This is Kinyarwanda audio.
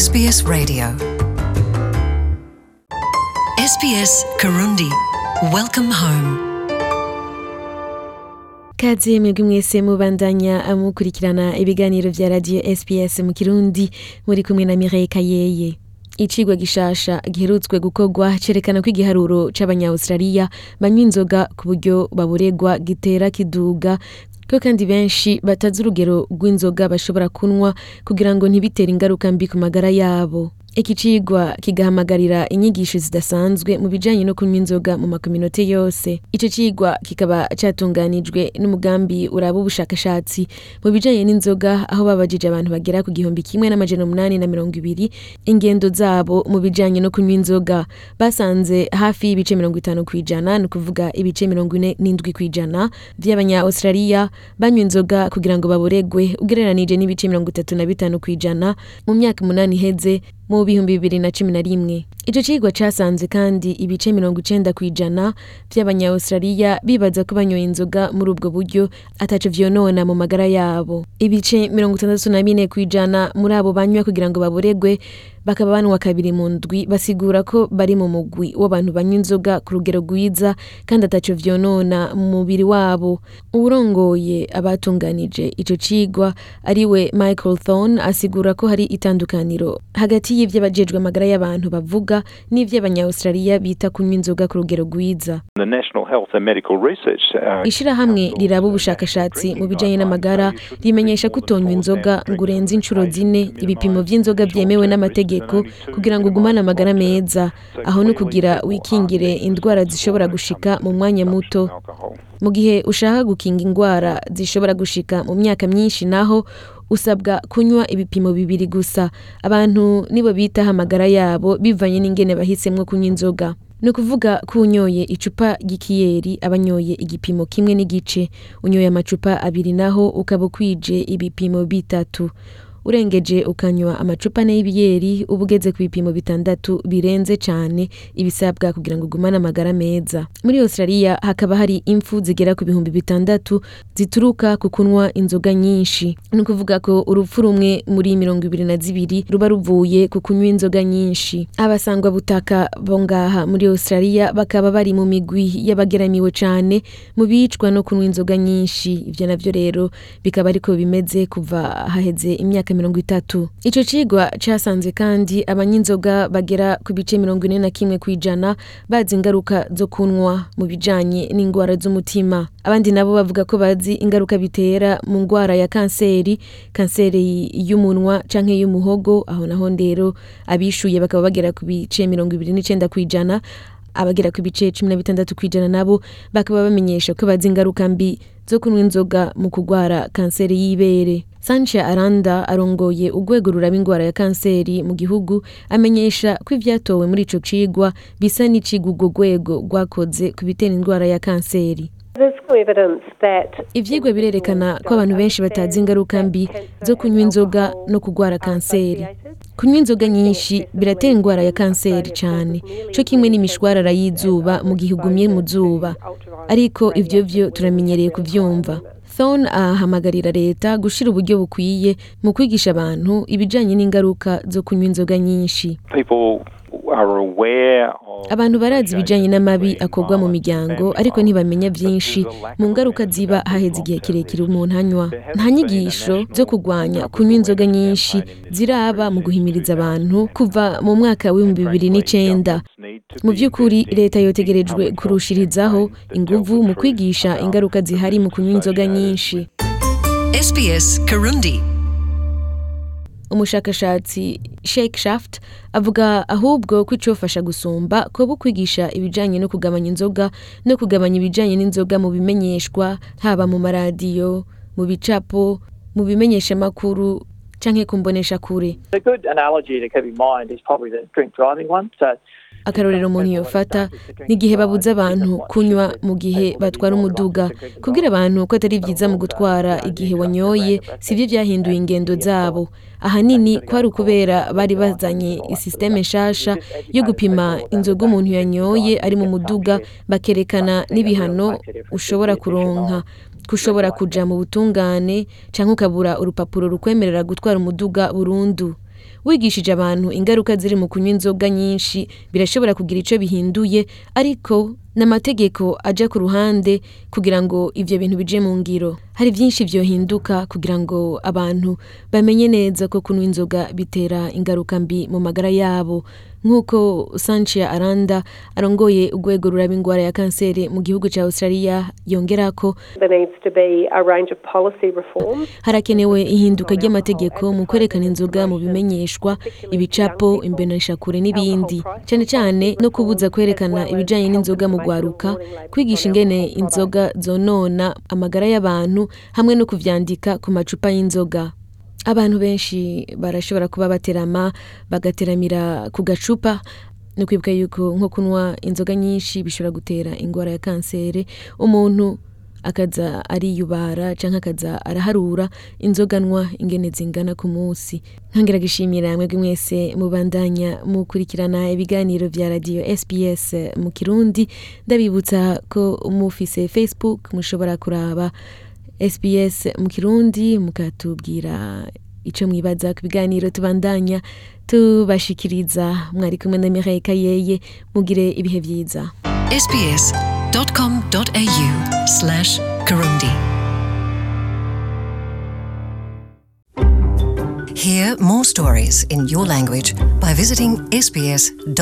SBS Radio. SBS Karundi. Welcome home. Kaze mwebwe mwese mubandanya mukurikirana ibiganiro vya radio SPS mu Kirundi muri kumwe na Mireille Kayeye. Icigwa gishasha giherutswe gukorwa cerekana ko igiharuro c'abanya-Australia banywa inzoga ku buryo baburegwa gitera kiduga ko kandi benshi batazi urugero rw'inzoga bashobora kunwa kugira ngo ntibitere ingaruka mbi ku magara yabo. Iki cigwa kigahamagarira inyigisho zidasanzwe mu bijanye no kunywa inzoga mu makominote yose. Ico cigwa kikaba catunganijwe n'umugambi uraba ubushakashatsi mu bijanye n'inzoga aho babajije abantu bagera ku gihumbi kimwe n'amajana umunani na mirongo ibiri ingendo zabo mu bijanye no kunywa inzoga. Basanze hafi y'ibice mirongo itanu kw'ijana ni ukuvuga ibice mirongo ine n'indwi kw'ijana vy'abanya-australia banywa inzoga kugira ngo baboregwe ugereranije n'ibice mirongo itatu na bitanu kw'ijana mu myaka umunani iheze mu bihumbi bibiri na cumi na rimwe. Ico cigwa casanze kandi ibice mirongo icenda kw'ijana vy'abanya-australia bibaza ko banyoye inzoga muri ubwo buryo ataco vyonona mu magara yabo. Ibice mirongo itandatu na bine kw'ijana muri abo banywa kugira ngo baboregwe bakaba banwa kabiri mu ndwi basigura ko bari mu mugwi w'abantu banywa inzoga ku rugero rwiza kandi ataco vyonona mu mubiri wabo. Uwurongoye abatunganije ico cigwa ari we michael thorne asigura ko hari itandukaniro hagati y'ivyo abajejwe amagara y'abantu bavuga n'ivyo abanya-australia bita kunywa inzoga ku rugero rwiza. Uh, ishirahamwe riraba ubushakashatsi mu bijanye n'amagara rimenyesha ko utonywa inzoga ngo urenze incuro zine. ibipimo vy'inzoga vyemewe n'amategeko kugira ngo ugumane amagara meza. aho ni ukugira wikingire indwara zishobora gushika mu mwanya muto. Mu gihe ushaka gukinga indwara zishobora gushika mu myaka myinshi naho usabwa kunywa ibipimo bibiri gusa. Abantu nibo bitaho amagara yabo bivanye n'ingene bahisemwo kunywa inzoga. Ni ukuvuga ko unyoye icupa ry'ikiyeri aba anyoye igipimo kimwe n'igice. Unyoye amacupa abiri naho ukaba ukwije ibipimo bitatu. Urengeje ukanywa amacupa ane y'ibiyeri uba ugeze ku bipimo bitandatu birenze cane ibisabwa kugira ngo ugumane amagara meza. Muri australia hakaba hari impfu zigera ku bihumbi bitandatu zituruka ku kunywa inzoga nyinshi. Ni ukuvuga ko urupfu rumwe muri mirongo ibiri na zibiri ruba ruvuye ku kunywa inzoga nyinshi. Abasangwa butaka bo ngaha muri australia bakaba bari mu migwi y'abageramiwe cane mu bicwa no kunywa inzoga nyinshi. Ivyo navyo rero bikaba ariko bimeze kuva haheze imyaka mirongo itatu. Ico cigwa casanze kandi abanywa inzoga bagera ku bice mirongo ine na kimwe kw'ijana bazi ingaruka zo kunywa mu bijanye n'ingwara z'umutima. Abandi nabo bavuga ko bazi ingaruka bitera mu ngwara ya kanseri kanseri y'umunwa canke y'umuhogo aho naho rero abishuye bakaba bagera ku bice mirongo ibiri n'icenda kw'ijana abagera ku bice cumi na bitandatu kw'ijana nabo bakaba bamenyesha ko bazi ingaruka mbi zo kunywa inzoga mu kugwara kanseri y'ibere. Sancha aranda arongoye urwego ruraba ingwara ya kanseri mu gihugu amenyesha ko ivyatowe muri ico cigwa bisa n'icigwa urwo rwego rwakoze ku bitera indwara ya kanseri. Ivyigwa birerekana ko abantu benshi batazi ingaruka mbi zo kunywa inzoga no kugwara kanseri. Kunywa inzoga nyinshi biratera indwara ya kanseri cane co kimwe n'imishwarara y'izuba mu gihe ugumye mu zuba. Ariko ivyo vyo turamenyereye kuvyumva. Thorne ahamagarira leta gushira uburyo bukwiye mu kwigisha abantu ibijanye n'ingaruka zo kunywa inzoga nyinshi. Abantu barazi ibijanye n'amabi akorwa mu miryango ariko ntibamenya vyinshi mu ngaruka ziba haheze igihe kirekire umuntu anywa. Nta nyigisho zo kurwanya kunywa inzoga nyinshi ziraba mu guhimiriza abantu kuva mu mwaka w'ibihumbi bibiri to mu by'ukuri leta yotegerejwe kurushirizaho inguvu mu kwigisha ingaruka zihari mu kunywa inzoga nyinshi. Umushakashatsi Sheikh Shaft avuga ahubwo ko icofasha gusumba kuba kwigisha ibijanye no kugabanya inzoga no kugabanya ibijanye n'inzoga mu bimenyeshwa haba mu maradiyo mu bicapo mu bimenyeshamakuru canke kumbonesha kure. Akarorero umuntu yofata n'igihe babuza abantu kunywa mu gihe batwara umuduga kubwira abantu ko atari byiza mu gutwara igihe wanyoye sibyo byahinduye ingendo zabo. Ahanini kwari ukubera bari bazanye isisiteme nshasha yo gupima inzoga umuntu yanyoye ari mu muduga bakerekana n'ibihano ushobora kuronka. Ushobora kuja mu butungane canke ukabura urupapuro rukwemerera gutwara umuduga burundu. Wigishije abantu ingaruka ziri mu kunywa inzoga nyinshi birashobora kugira icyo bihinduye ariko n'amategeko aja ku ruhande kugira ngo ivyo bintu bije mu ngiro. Hari byinshi vyohinduka kugira ngo abantu bamenye neza ko kunywa inzoga bitera ingaruka mbi mu magara yabo. Nk'uko Sanchia Aranda arongoye urwego ruraba ingwara ya kanseri mu gihugu ca Australia yongerako harakenewe ihinduka ry'amategeko mu kwerekana inzoga mu bimenyeshwa ibicapo imboneshakure n'ibindi. Cyane cyane no kubuza kwerekana ibijanye n'inzoga mu gwaruka kwigisha ingene inzoga zonona amagara y'abantu hamwe no kuvyandika ku macupa y'inzoga. Abantu benshi barashobora kuba baterama bagateramira ku gacupa. No kwibuka yuko nko kunywa inzoga nyinshi bishobora gutera ingwara ya kanseri. Umuntu akaza ariyubara canke akaza araharura inzoga anywa ingene zingana ku munsi. Nkongera gishimira mwebwe mwese mubandanya mukurikirana ibiganiro vya radio SBS mu Kirundi. Ndabibutsa ko mufise Facebook mushobora kuraba SBS mu Kirundi mukatubwira ico mwibaza ku biganiro tubandanya tubashikiriza. Mwari kumwe na Mireille Kayeye mugire ibihe vyiza. sbs.com.au slash Kirundi. Hear more stories in your language by visiting sbs.com.au.